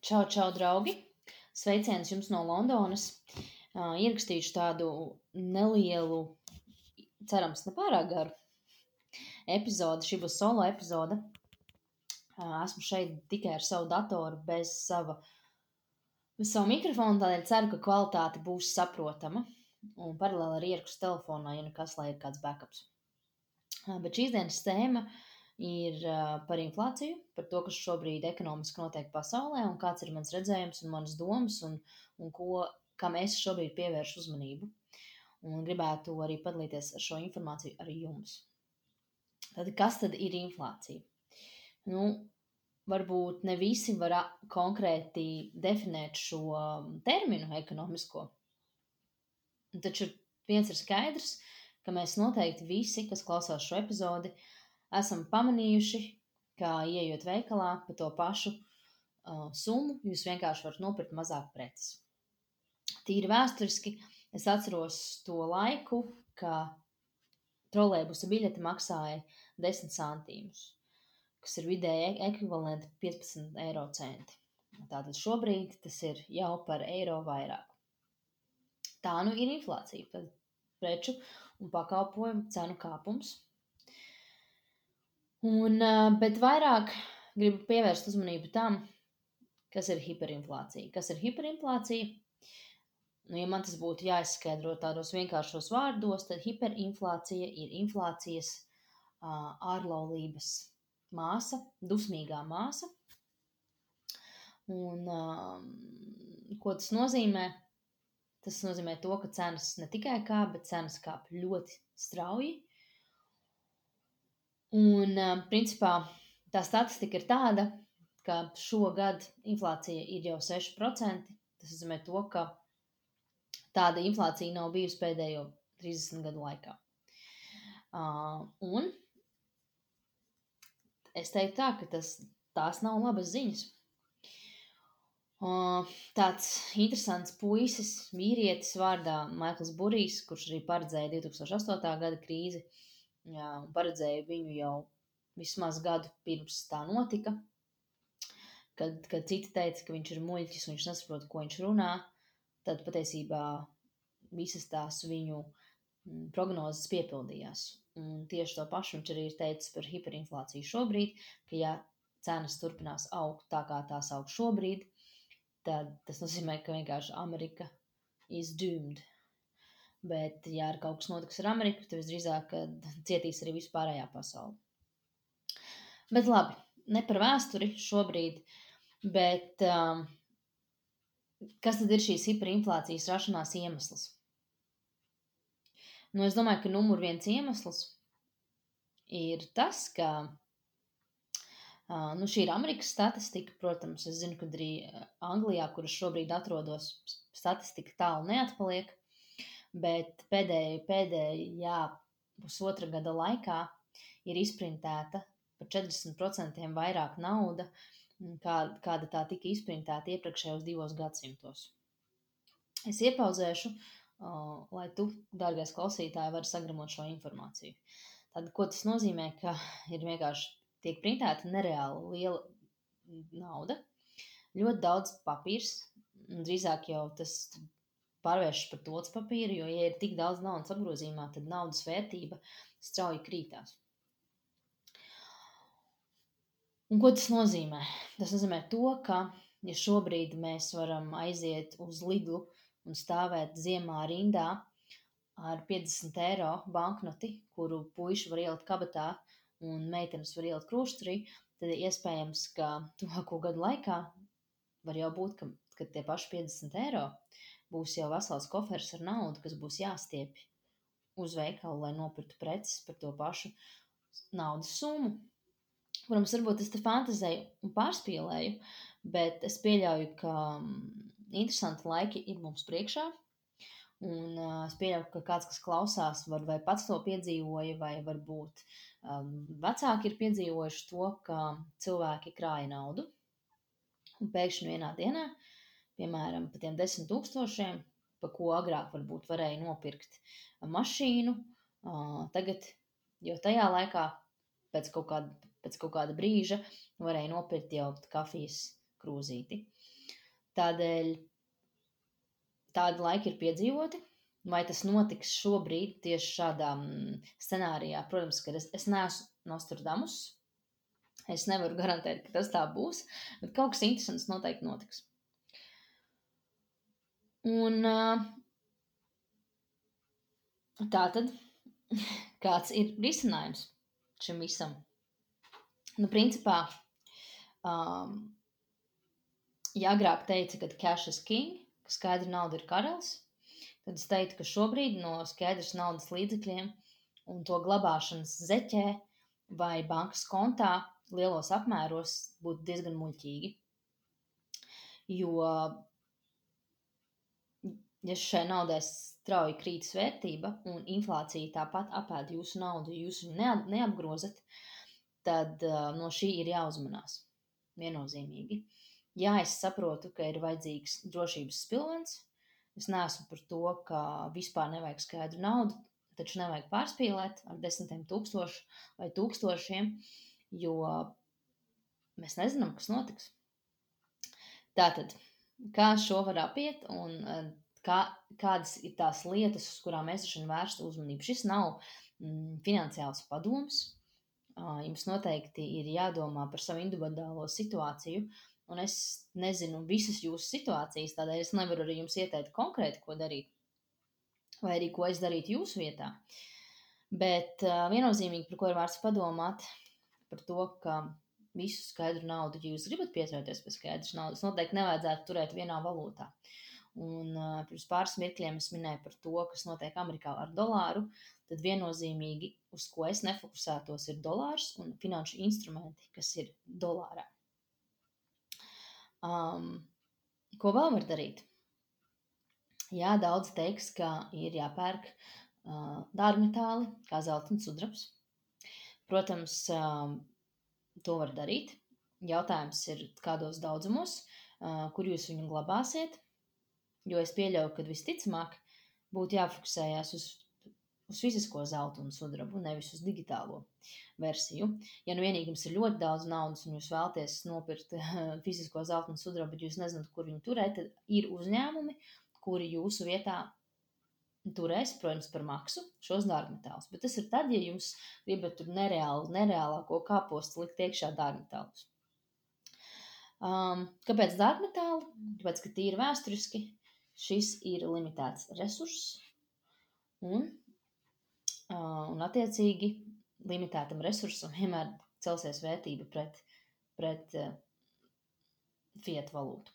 Čau, čau, draugi! Sveiciens jums no Londonas. Uh, ierakstīšu tādu nelielu, cerams, nepārāk garu epizodi. Šī būs solo epizode. Uh, esmu šeit tikai ar savu datoru, bez sava, bez savu mikrofonu, tādēļ ceru, ka kvalitāte būs saprotama. Un paralēli arī ierakstu telefonā, ja nekas, lai ir kāds backups. Uh, bet šīs dienas tēma uh, ir par inflāciju, par to, kas šobrīd ekonomiski notiek pasaulē, un kāds ir mans redzējums un manas domas, un, un ko, kam es šobrīd pievēršu uzmanību. Un gribētu arī padalīties ar šo informāciju arī jums. Tad, kas tad ir inflācija? Nu, varbūt ne visi var konkrēti definēt šo terminu ekonomisko, taču viens ir skaidrs, ka mēs noteikti visi, kas klausās šo epizodi, uh, esam pamanījuši, ka ieejot veikalā par to pašu uh, summu, jūs vienkārši varat nopirkt mazāk preces. Tīri vēsturiski es atceros to laiku, ka trolēbusa biļete maksāja 10 centīmus, kas ir vidēji ekvivalenti 15 eiro centi. Tātad šobrīd tas ir jau par eiro vairāk. Tā nu ir inflācija, tad preču un pakalpojumu cenu kāpums Un, bet vairāk gribu pievērst uzmanību tam, kas ir hiperinflācija. Kas ir hiperinflācija? Nu, ja man tas būtu jāizskaidro tādos vienkāršos vārdos, tad hiperinflācija ir inflācijas uh, ārlaulības māsa, dusmīgā māsa. Un, uh, ko tas nozīmē? Tas nozīmē to, ka cenas ne tikai kāp, bet cenas kāp ļoti strauji. Un, principā, tā statistika ir tāda, ka šogad inflācija ir jau 6%. Tas nozīmē to, ka tāda inflācija nav bijusi pēdējo 30 gadu laikā. Uh, un es teiktu tā, ka tas, tās nav labas ziņas. Uh, tāds interesants puisis, vīrietis vārdā Maikls Burijs, kurš arī paredzēja 2008. gada krīzi, uh, jā, paredzēju viņu jau vismaz gadu pirms tā notika. Kad, kad citi teica, ka viņš ir muļķis un viņš nesaprot, ko viņš runā, tad patiesībā visas tās viņu mm, prognozes piepildījās. Un tieši to pašu viņš arī ir teicis par hiperinflāciju šobrīd, ka ja cenas turpinās augt tā, kā tās aug šobrīd, tad tas nozīmē, ka vienkārši Amerika is doomed. Bet, ja ar kaut kas notiks ar Ameriku, tad visdrīzāk cietīs arī vispārējā pasaule. Bet labi, ne par vēsturi šobrīd, bet um, kas tad ir šīs hiperinflācijas rašanās iemesls? Nu, es domāju, ka numur viens iemesls ir tas, ka uh, nu, šī ir Amerikas statistika. Protams, es zinu, ka arī Anglijā, kur es šobrīd atrodos, statistika tālu neatpaliek bet pēdēji, pēdēji, jā, pusotra gada laikā ir izprintēta par 40% vairāk nauda, kā, kāda tā tika izprintēta iepriekšējos divos gadsimtos. Es iepauzēšu, uh, lai tu, dārgais klausītāji, vari sagramot šo informāciju. Tad, ko tas nozīmē, ka ir vienkārši tiek printēta nereāli liela nauda, ļoti daudz papīrs, drīzāk jau tas pārvēršas par tots papīru, jo, ja ir tik daudz naudas apgrozījumā, tad naudas vērtība strauji krītās. Un ko tas nozīmē? Tas nozīmē to, ka, ja šobrīd mēs varam aiziet uz Lidlu un stāvēt ziemā rindā ar 50 eiro banknoti, kuru puiši var ielikt kabatā un meitenes var ielikt krūštrī, tad iespējams, ka tuvāko gadu laikā var jau būt, ka, ka tie paši 50 eiro būs jau vesels kofers ar naudu, kas būs jāstiepj uz veikalu, lai nopirktu preces par to pašu naudas summu. Protams, varbūt es te fantazēju un pārspīlēju, bet es pieļauju, ka mm, interesanti laiki ir mums priekšā. Un uh, es pieļauju, ka kāds, kas klausās, var vai pats to piedzīvoja, vai varbūt um, vecāki ir piedzīvojuši to, ka cilvēki krāja naudu. Un pēkšņi vienā dienā piemēram, par tiem desmit tūkstošiem, pa ko agrāk varbūt varēja nopirkt mašīnu, tagad, jo tajā laikā pēc kaut kāda, pēc kaut kāda brīža varēja nopirkt jau kafijas krūzīti. Tādēļ tādi laiki ir piedzīvoti. Vai tas notiks šobrīd tieši šādā scenārijā? Protams, ka es, es neesmu Nostradamus. Es nevaru garantēt, ka tas tā būs, bet kaut kas interesants noteikti notiks. Un tā tad, kāds ir risinājums šim visam? Nu, principā, um, ja agrāk teica, ka cash is king, ka skaidra nauda ir karalis, tad es teiktu, ka šobrīd no skaidras naudas līdzekļiem un to glabāšanas zeķē vai bankas kontā lielos apmēros būtu diezgan muļķīgi. Jo, ja šai naudai strauji krītas vērtība un inflācija tāpat apēd jūsu naudu, jūs viņu neapgrozat, tad no šī ir jāuzmanās. Viennozīmīgi. Jā, es saprotu, ka ir vajadzīgs drošības spilvens, Es neesmu par to, ka vispār nevajag skaidru naudu, taču nevajag pārspīlēt ar desmitiem tūkstošu vai tūkstošiem, jo mēs nezinām, kas notiks. Tātad, kā šo var apiet un kā, kādas ir tās lietas, uz kurām mēs esam vērsta uzmanību. Šis nav mm, finansiāls padoms. Jums noteikti ir jādomā par savu individuālo situāciju, un es nezinu visas jūsu situācijas, tādēļ es nevaru arī jums ieteikt konkrēti, ko darīt, vai arī ko es darītu jūsu vietā. Bet uh, viennozīmīgi, par ko ir vērts padomāt, par to, ka visu skaidru naudu, ja jūs gribat pieturēties pie skaidras naudas, noteikti nevajadzētu turēt vienā valūtā. Un uh, pirms pāris mirkļiem es minēju par to, kas notiek Amerikā ar dolāru, tad viennozīmīgi, uz ko es nefokusētos, ir dolārs un finanšu instrumenti, kas ir dolārā. Um, ko vēl var darīt? Jā, daudz teiks, ka ir jāpērk uh, dārgmetāli, kā zelta un sudrabs. Protams, um, to var darīt. Jautājums ir, kādos daudzumos, uh, kur jūs viņu glabāsiet. Jo es pieļauju, ka visticamāk būtu jāfokusējās uz uz fizisko zeltu un sudrabu, nevis uz digitālo versiju. Ja nu vienīgi jums ir ļoti daudz naudas un jūs vēlaties nopirkt fizisko zeltu un sudrabu, bet jūs nezināt, kur viņu turēt, tad ir uzņēmumi, kuri jūsu vietā turēs, protams, par maksu šos dārgmetālus. Bet tas ir tad, ja jūs gribat tur nereāli, nereālāko kāpostu likt iekšā dārgmetālus. Um, kāpēc dārgmetāli? Tāpēc, ka tīri vēsturiski šis ir limitēts resurss, un un attiecīgi limitētam resursam vienmēr celsies vērtība pret, pret fiat valūtu.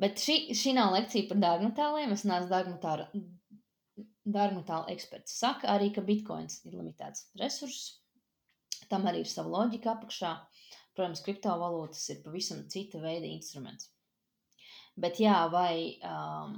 Bet šī, šī nav lekcija par dārgmetāliem. Es neesmu dārgmetāla, dārgmetāla eksperts. Saka arī, ka bitkoins ir limitēts resurss. Tam arī ir sava loģika apakšā. Protams, kriptovalūtas ir pavisam cita veida instruments. Bet jā, vai um,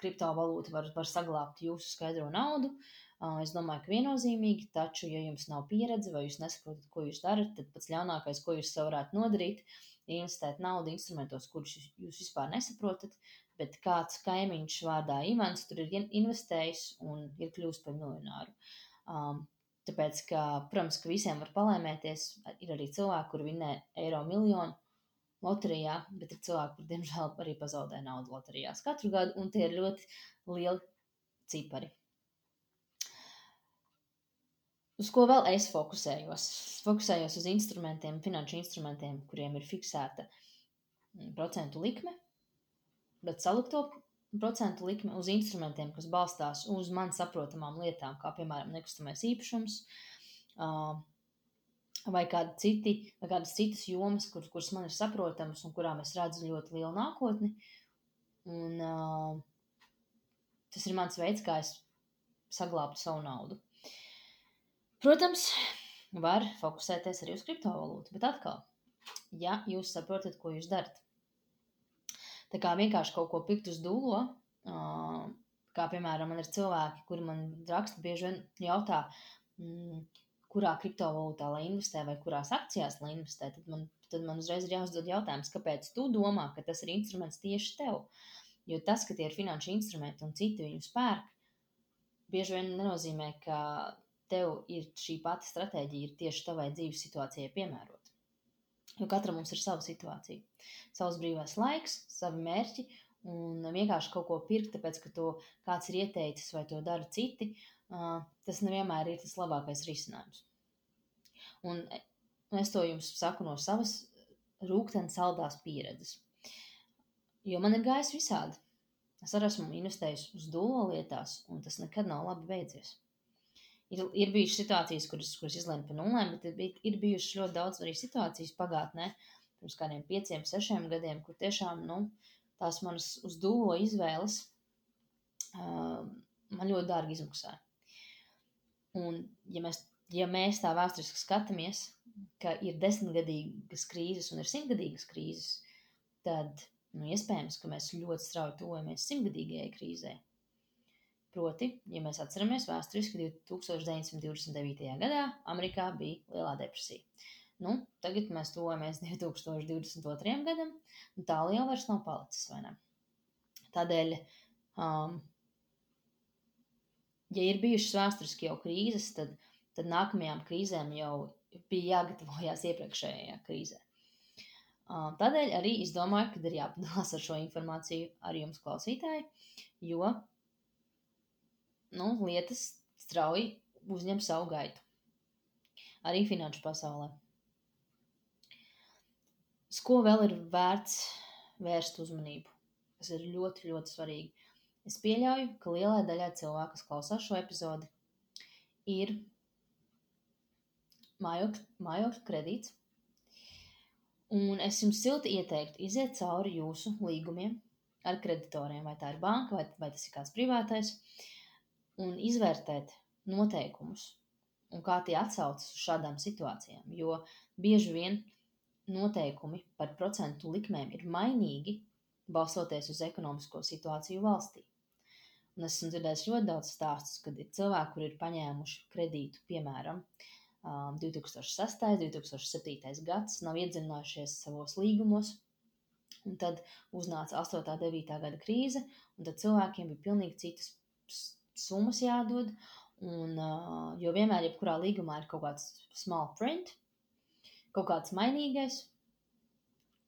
kriptovalūta var, var saglabāt jūsu skaidro naudu, uh, Es domāju, ka viennozīmīgi, taču, ja jums nav pieredze vai jūs nesaprotat, ko jūs darat, tad pats ļaunākais, ko jūs varētu nodarīt, ir investēt naudu instrumentos, kurus jūs, jūs vispār nesaprotat, bet kāds kaimiņš vārdā Ivans tur ir investējis un ir kļūst par miljonāru. Um, tāpēc, ka, protams, ka visiem var palēmēties, ir arī cilvēki, kur vinē eiro miljonu loterijā, bet ir cilvēki, kur, diemžēl, arī pazaudē naudu loterijās katru gadu, un tie ir ļoti lieli cipari. Uz ko vēl es fokusējos? Fokusējos uz instrumentiem, finanšu instrumentiem, kuriem ir fiksēta mm, procentu likme, bet salikto procentu likme uz instrumentiem, kas balstās uz man saprotamām lietām, kā piemēram nekustamais īpašums, vai, kādi citi, vai kādas citas jomas, kur, kuras man ir saprotamas un kurām es redzu ļoti lielu nākotni. Un, tas ir mans veids, kā es saglābtu savu naudu. Protams, var fokusēties arī uz kriptovalūtu, bet atkal, ja jūs saprotat, ko jūs darat, tā kā vienkārši kaut ko pikt uz dūlo, kā piemēram, man ir cilvēki, kuri man raksta, bieži vien jautā, mm, kurā kriptovalūtā lai investē vai kurās akcijās lai investē, tad man, tad man uzreiz ir jāuzdod jautājums, kāpēc tu domā, ka tas ir instruments tieši tev? Jo tas, ka tie ir finanšu instrumenti un citi viņus pērk, bieži vien nenozīmē, ka tev ir šī pati stratēģija, ir tieši tavai dzīves situācijai piemērota. Jo katram mums ir sava situācija, savs brīvais laiks, savi mērķi, un vienkārši kaut ko pirkt, tāpēc, ka to kāds ir ieteicis vai to dara citi, tas nevienmēr ir tas labākais risinājums. Un es to jums saku no savas rūktenes saldās pieredzes. Jo man ir gājis visādi. Es arī esmu investējis uz dūlo lietās, un tas nekad nav labi beidzies. Ir, ir bijušas situācijas, kuras, kuras izlēma par nulēm, bet ir, ir bijušas ļoti daudz arī situācijas pagātnē, pirms kādiem pieciem, sešiem gadiem, kur tiešām nu, tās manas uz dūlo izvēles uh, man ļoti dārgi izmaksāja. Un, ja mēs, ja mēs tā vēsturiski skatāmies, ka ir desmitgadīgas krīzes un ir simtgadīgas krīzes, tad nu, iespējams, ka mēs ļoti strauji tuvojamies simtgadīgajai krīzē. Proti, ja mēs atceramies vēsturiski 1929. gadā Amerikā bija lielā depresija. Nu, tagad mēs tuvojamies 2022. gadam, un tā liela vairs nav palicis? Tādēļ, um, ja ir bijušas vēsturiski jau krīzes, tad, tad nākamajām krīzēm jau bija jāgatavojās iepriekšējā krīzē. Tādēļ arī es domāju, ka ir jāpadalās ar šo informāciju ar jums, klausītāji, jo nu, lietas strauji uzņem savu gaitu. Arī finanšu pasaulē. Uz ko vēl ir vērts vērst uzmanību, kas ir ļoti, ļoti svarīgi. Es pieļauju, ka lielai daļai cilvēku, kas klausās šo epizodi, ir mājokļa, mājokļa kredīts, Un es jums silti ieteiktu iziet cauri jūsu līgumiem ar kreditoriem, vai tā ir banka, vai, vai tas ir kāds privātais, un izvērtēt noteikumus un kā tie atsaucas uz šādām situācijām. Jo bieži vien noteikumi par procentu likmēm ir mainīgi, balstoties uz ekonomisko situāciju valstī. Un esmu dzirdējis ļoti daudz stāstus, kad ir cilvēki, kuri ir paņēmuši kredītu, piemēram, 2006. un 2007. gads nav iedzinājušies savos līgumos. Un tad uznāca 8. un 9. gada krīze, un tad cilvēkiem bija pilnīgi citas summas jādod. Un, jo vienmēr, jebkurā līgumā ir kaut kāds small print, kaut kāds mainīgais.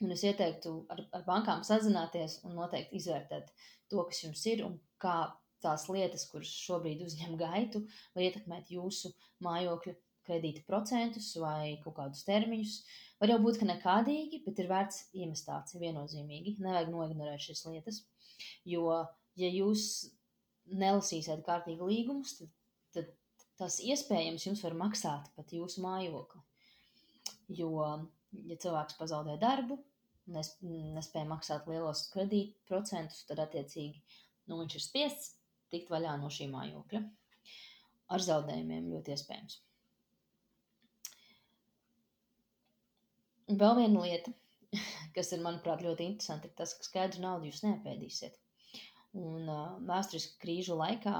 Un es ieteiktu ar, ar bankām sazināties un noteikti izvērtēt to, kas jums ir un kā tās lietas, kuras šobrīd uzņem gaitu, var ietekmēt jūsu mājokļu kredīta procentus vai kaut kādus termiņus. Var jau būt, ka nekādīgi, bet ir vērts iemest tāds viennozīmīgi. Nevajag noignorēt šīs lietas, jo, ja jūs nelasīsiet kārtīgi līgumus, tad, tad tas iespējams jums var maksāt pat jūsu mājokli. Jo, ja cilvēks pazaudē darbu, nespēja maksāt lielos kredīta procentus, tad attiecīgi nu, viņš ir spiests tikt vaļā no šī mājokļa. Ar zaudējumiem ļoti iespējams. Vēl viena lieta, kas ir, manuprāt, ļoti interesanti, ir tas, ka skaidru naudu jūs neapēdīsiet. Un uh, vēsturiski krīžu laikā,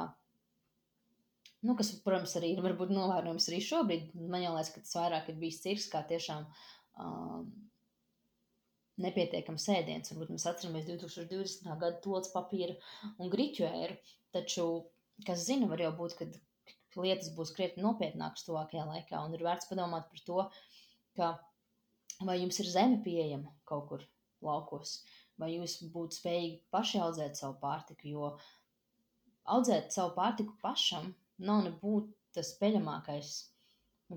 nu, kas, protams, arī ir varbūt novērojams arī šobrīd, man jau liekas, ka tas vairāk ir bijis cirks, kā tiešām um, nepietiekams ēdiens. Varbūt mēs atceramies 2020. gada tolts papīra un griķu ēru, taču, kas zina, var jau būt, ka lietas būs krietni nopietnākas tuvākajā laikā, un ir vērts padomāt par to, ka vai jums ir zeme pieejama kaut kur laukos, vai jūs būtu spējīgi paši audzēt savu pārtiku, jo audzēt savu pārtiku pašam nav nebūtu tas peļamākais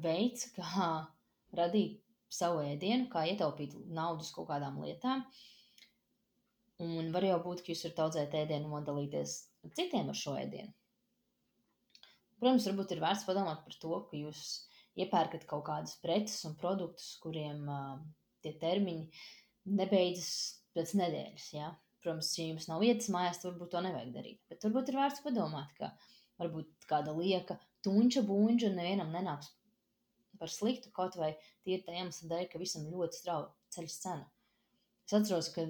veids, kā radīt savu ēdienu, kā ietaupīt naudu uz kaut kādām lietām. Un var jau būt, ka jūs varat audzēt ēdienu un dalīties ar citiem ar šo ēdienu. Protams, varbūt ir vērts padomāt par to, ka jūs iepērkat kaut kādas preces un produktus, kuriem uh, tie termiņi nebeidzas pēc nedēļas. Ja? Protams, ja jums nav vietas mājās, tad varbūt to nevajag darīt. Bet varbūt ir vērts padomāt, ka varbūt kāda lieka tunča buņģa nevienam nenāks par sliktu, kaut vai tīri tā iemesla dēļ, ka visam ļoti strauji ceļas cena. Es atceros, ka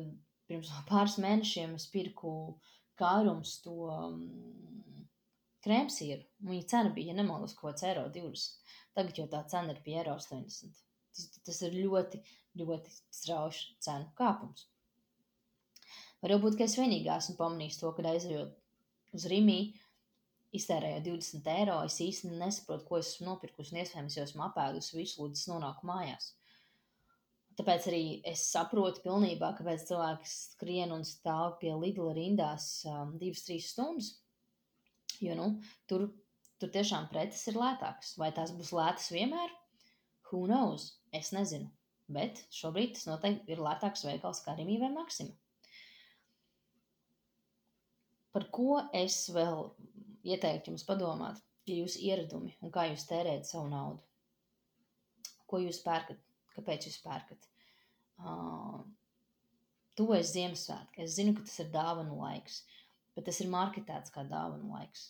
pirms pāris mēnešiem es pirku kārums to um, krēmsieru. Viņa cena bija, ja nemaldos, kaut kāds eiro 20. Tagad jau tā cena ir pie eiro 80. Tas, tas ir ļoti, ļoti strauji cenu kāpums. Varbūt, ka es vienīgā esmu pamanījis to, ka aizejot uz Rīgā, iztērējot 20 eiro, es īsti nesaprotu, ko esmu nopirkusi, un iespējams jau esmu apēdusi visu, līdz es nonāku mājās. tāpēc arī es saprotu pilnībā, kāpēc cilvēki skrien un stāv pie Lidla rindās um, divas, trīs stundas. Jo, nu, tur, tur tiešām preces ir lētākas. Vai tās būs lētas vienmēr? Who knows? Es nezinu. Bet šobrīd tas noteikti ir lētāks veikals kā Rīgā vai Maksima. Par ko es vēl ieteiktu jums padomāt, ja jūs ieradumi un kā jūs tērējat savu naudu? Ko jūs pērkat? Kāpēc jūs pērkat? Uh, tuvojas Ziemassvētki. Es zinu, ka tas ir dāvanu laiks, bet tas ir marketēts kā dāvanu laiks.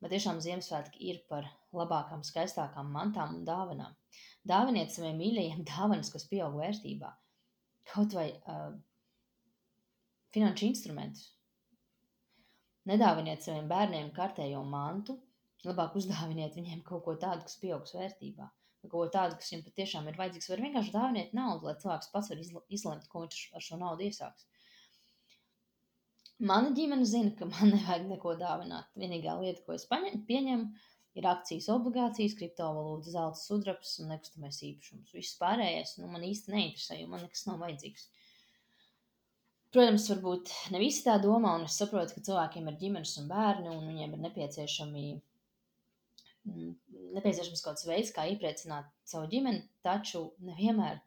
Bet tiešām Ziemassvētki ir par labākām, skaistākām mantām un dāvanām. Dāviniet saviem mīļajiem dāvanas, kas pieaug vērtībā. Kaut vai uh, finanšu instrumentus. Nedāviniet saviem bērniem kārtējo mantu, labāk uzdāviniet viņiem kaut ko tādu, kas pieaugs vērtībā kaut ko tādu, kas viņam patiešām ir vajadzīgs, var vienkārši dāvināt naudu, lai cilvēks pats var izlemt, ko viņš ar šo naudu iesāks. Mana ģimene zina, ka man nevajag neko dāvināt. Vienīgā lieta, ko es paņem, pieņemu, ir akcijas, obligācijas, kriptovalūtas, zelta sudrabs un nekustamais īpašums. Viss pārējais nu, man īsti neinteresē, jo man nekas nav vajadzīgs. Protams, varbūt ne visi tā domā, un es saprotu, ka cilvēkiem ir ģimenes un bērni, un viņiem ir nepieciešami Mm, nepieciešams kaut kāds veids, kā iepriecināt savu ģimeni, taču nevienmēr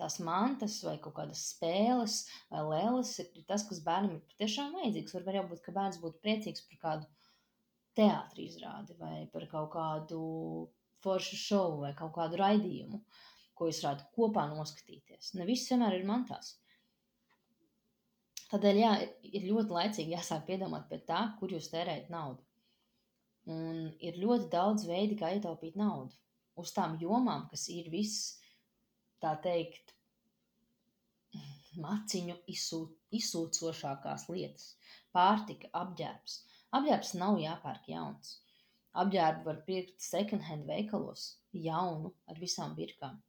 tās mantas vai kaut kādas spēles vai lēles ir tas, kas bērnam ir patiešām vajadzīgs. Var jau būt, ka bērns būtu priecīgs par kādu teātrī izrādi vai par kaut kādu foršu šovu vai kaut kādu raidījumu, ko jūs varētu kopā noskatīties. Ne viss vienmēr ir mantās. Tādēļ jā, ir ļoti laicīgi jāsāk piedomāt pie tā, kur jūs tērējat naudu. Un ir ļoti daudz veidi, kā ietaupīt naudu uz tām jomām, kas ir viss, tā teikt, maciņu izsūt, izsūcošākās lietas. Pārtika, apģērbs. Apģērbs nav jāpērk jauns. Apģērbu var pirkt second hand veikalos, jaunu, ar visām virkām.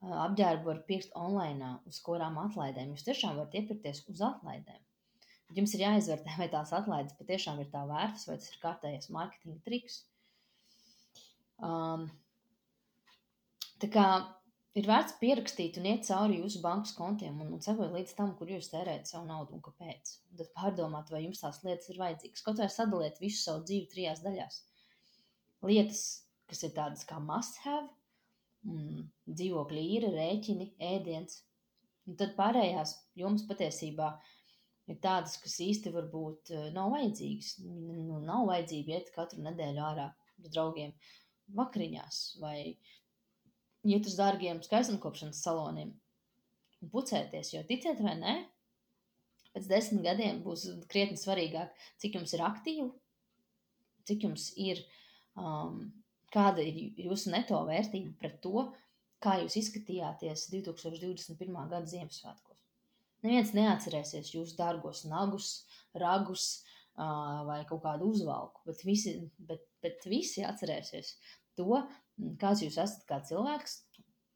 Apģērbu var pirkt online, uz kurām atlaidēm. Jūs tiešām varat iepirkties uz atlaidēm. Jums ir jāizvērtē, vai tās atlaides patiešām ir tā vērtas, vai tas ir kārtējais mārketinga triks. Um, tā kā ir vērts pierakstīt un iet cauri jūsu bankas kontiem un, un sekot līdz tam, kur jūs tērējat savu naudu un kāpēc. Un tad pārdomāt, vai jums tās lietas ir vajadzīgas. Kaut vai sadaliet visu savu dzīvi trijās daļās. Lietas, kas ir tādas kā must have, mm, dzīvokļa īra, rēķini, ēdiens. Un tad pārējās jums patiesībā ir tādas, kas īsti varbūt eh, nav vajadzīgas. Nu, nav vajadzīga iet katru nedēļu ārā ar draugiem vakariņās vai iet uz dārgiem skaistumkopšanas saloniem un pucēties, jo ticiet vai nē, pēc desmit gadiem būs krietni svarīgāk, cik jums ir aktīvu, cik jums ir, um, kāda ir jūsu neto vērtība pret to, kā jūs izskatījāties 2021. gada Ziemassvētkos. Neviens neatcerēsies jūsu dārgos nagus, ragus vai kaut kādu uzvalku, bet visi, bet, bet visi atcerēsies to, kāds jūs esat kā cilvēks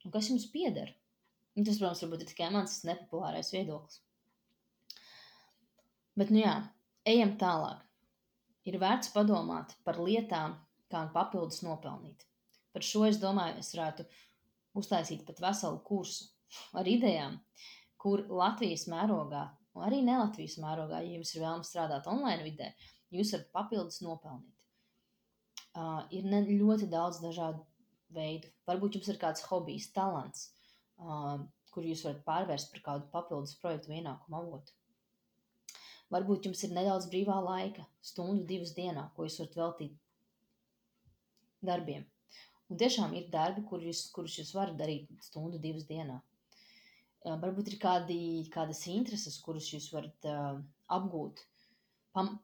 un kas jums pieder. Un tas, protams, varbūt ir tikai mans nepopulārais viedoklis. Bet, nu jā, ejam tālāk. Ir vērts padomāt par lietām, kā papildus nopelnīt. Par šo es domāju, es varētu uztaisīt pat veselu kursu ar idejām, kur Latvijas mērogā, un arī ne Latvijas mērogā, ja jums ir vēlams strādāt online vidē, jūs varat papildus nopelnīt. Uh, ir ne, ļoti daudz dažādu veidu. Varbūt jums ir kāds hobijs, talants, uh, kur jūs varat pārvērst par kādu papildus projektu ienākumu avotu. Varbūt jums ir nedaudz brīvā laika, stundu, divas dienā, ko jūs varat veltīt darbiem. Un tiešām ir darbi, kur jūs, kurus jūs varat darīt stundu, divas dienā varbūt ir kādi, kādas intereses, kuras jūs varat uh, apgūt, pam,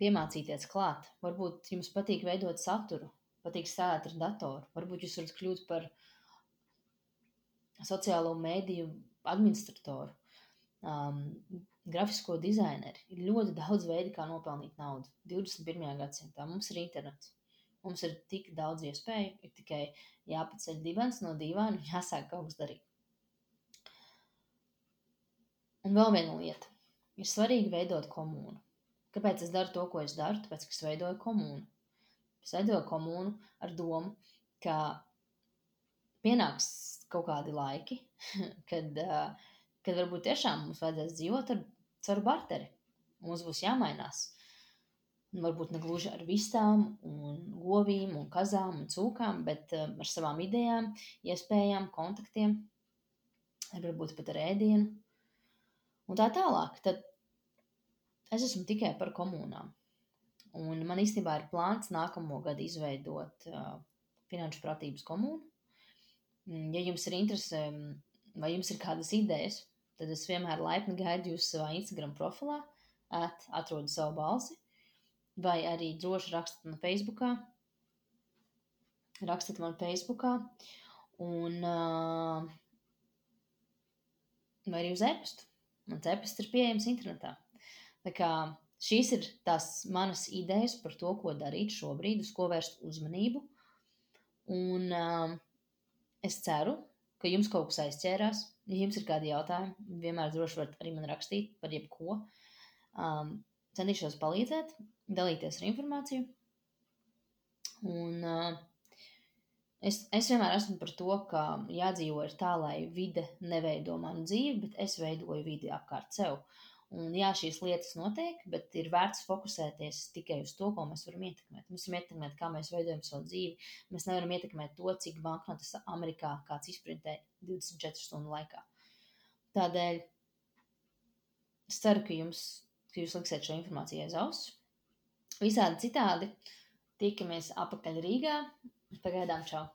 piemācīties klāt. Varbūt jums patīk veidot saturu, patīk strādāt ar datoru, varbūt jūs varat kļūt par sociālo mēdīju administratoru, um, grafisko dizaineru. Ir ļoti daudz veidu, kā nopelnīt naudu. 21. gadsimtā mums ir internets. Mums ir tik daudz iespēju, ir tikai jāpaceļ divans no dīvaina un jāsāk kaut kas darīt. Un vēl viena lieta. Ir svarīgi veidot komūnu. Kāpēc es daru to, ko es daru? Tāpēc, ka es veidoju komūnu. Es veidoju komūnu ar domu, ka pienāks kaut kādi laiki, kad, kad varbūt tiešām mums vajadzēs dzīvot ar caur barteri. Mums būs jāmainās. Varbūt ne gluži ar vistām, un govīm, un kazām un cūkām, bet ar savām idejām, iespējām, kontaktiem, varbūt pat ar ēdienu. Un tā tālāk. Tad es esmu tikai par komunām. Un man īstenībā ir plāns nākamo gadu izveidot uh, finanšu pratības komūnu. Mm, ja jums ir interese vai jums ir kādas idejas, tad es vienmēr laipni gaidu jūs savā Instagram profilā, at, atrodu savu balsi, vai arī droši rakstat man Facebookā. Rakstat man Facebookā, un uh, vai arī uz e-pastu. Mans e-pasts ir pieejams internetā. Tā kā Šīs ir tās manas idejas par to, ko darīt šobrīd, uz ko vērst uzmanību. Un uh, es ceru, ka jums kaut kas aizķērās. Ja jums ir kādi jautājumi, vienmēr droši varat arī man rakstīt par jebko. Um, centīšos palīdzēt, dalīties ar informāciju. Un uh, es, es vienmēr esmu par to, ka jādzīvo ir tā, lai vide neveido manu dzīvi, bet es veidoju vidi apkārt sev. Un jā, šīs lietas notiek, bet ir vērts fokusēties tikai uz to, ko mēs varam ietekmēt. Mēs varam ietekmēt, kā mēs veidojam savu dzīvi. Mēs nevaram ietekmēt to, cik banknotes Amerikā kāds izprintē 24 stundu laikā. Tādēļ es ceru, ka, jums, ka jūs liksiet šo informāciju aiz auss. Visādi citādi tikamies apakaļ Rīgā. Pagaidām, čau!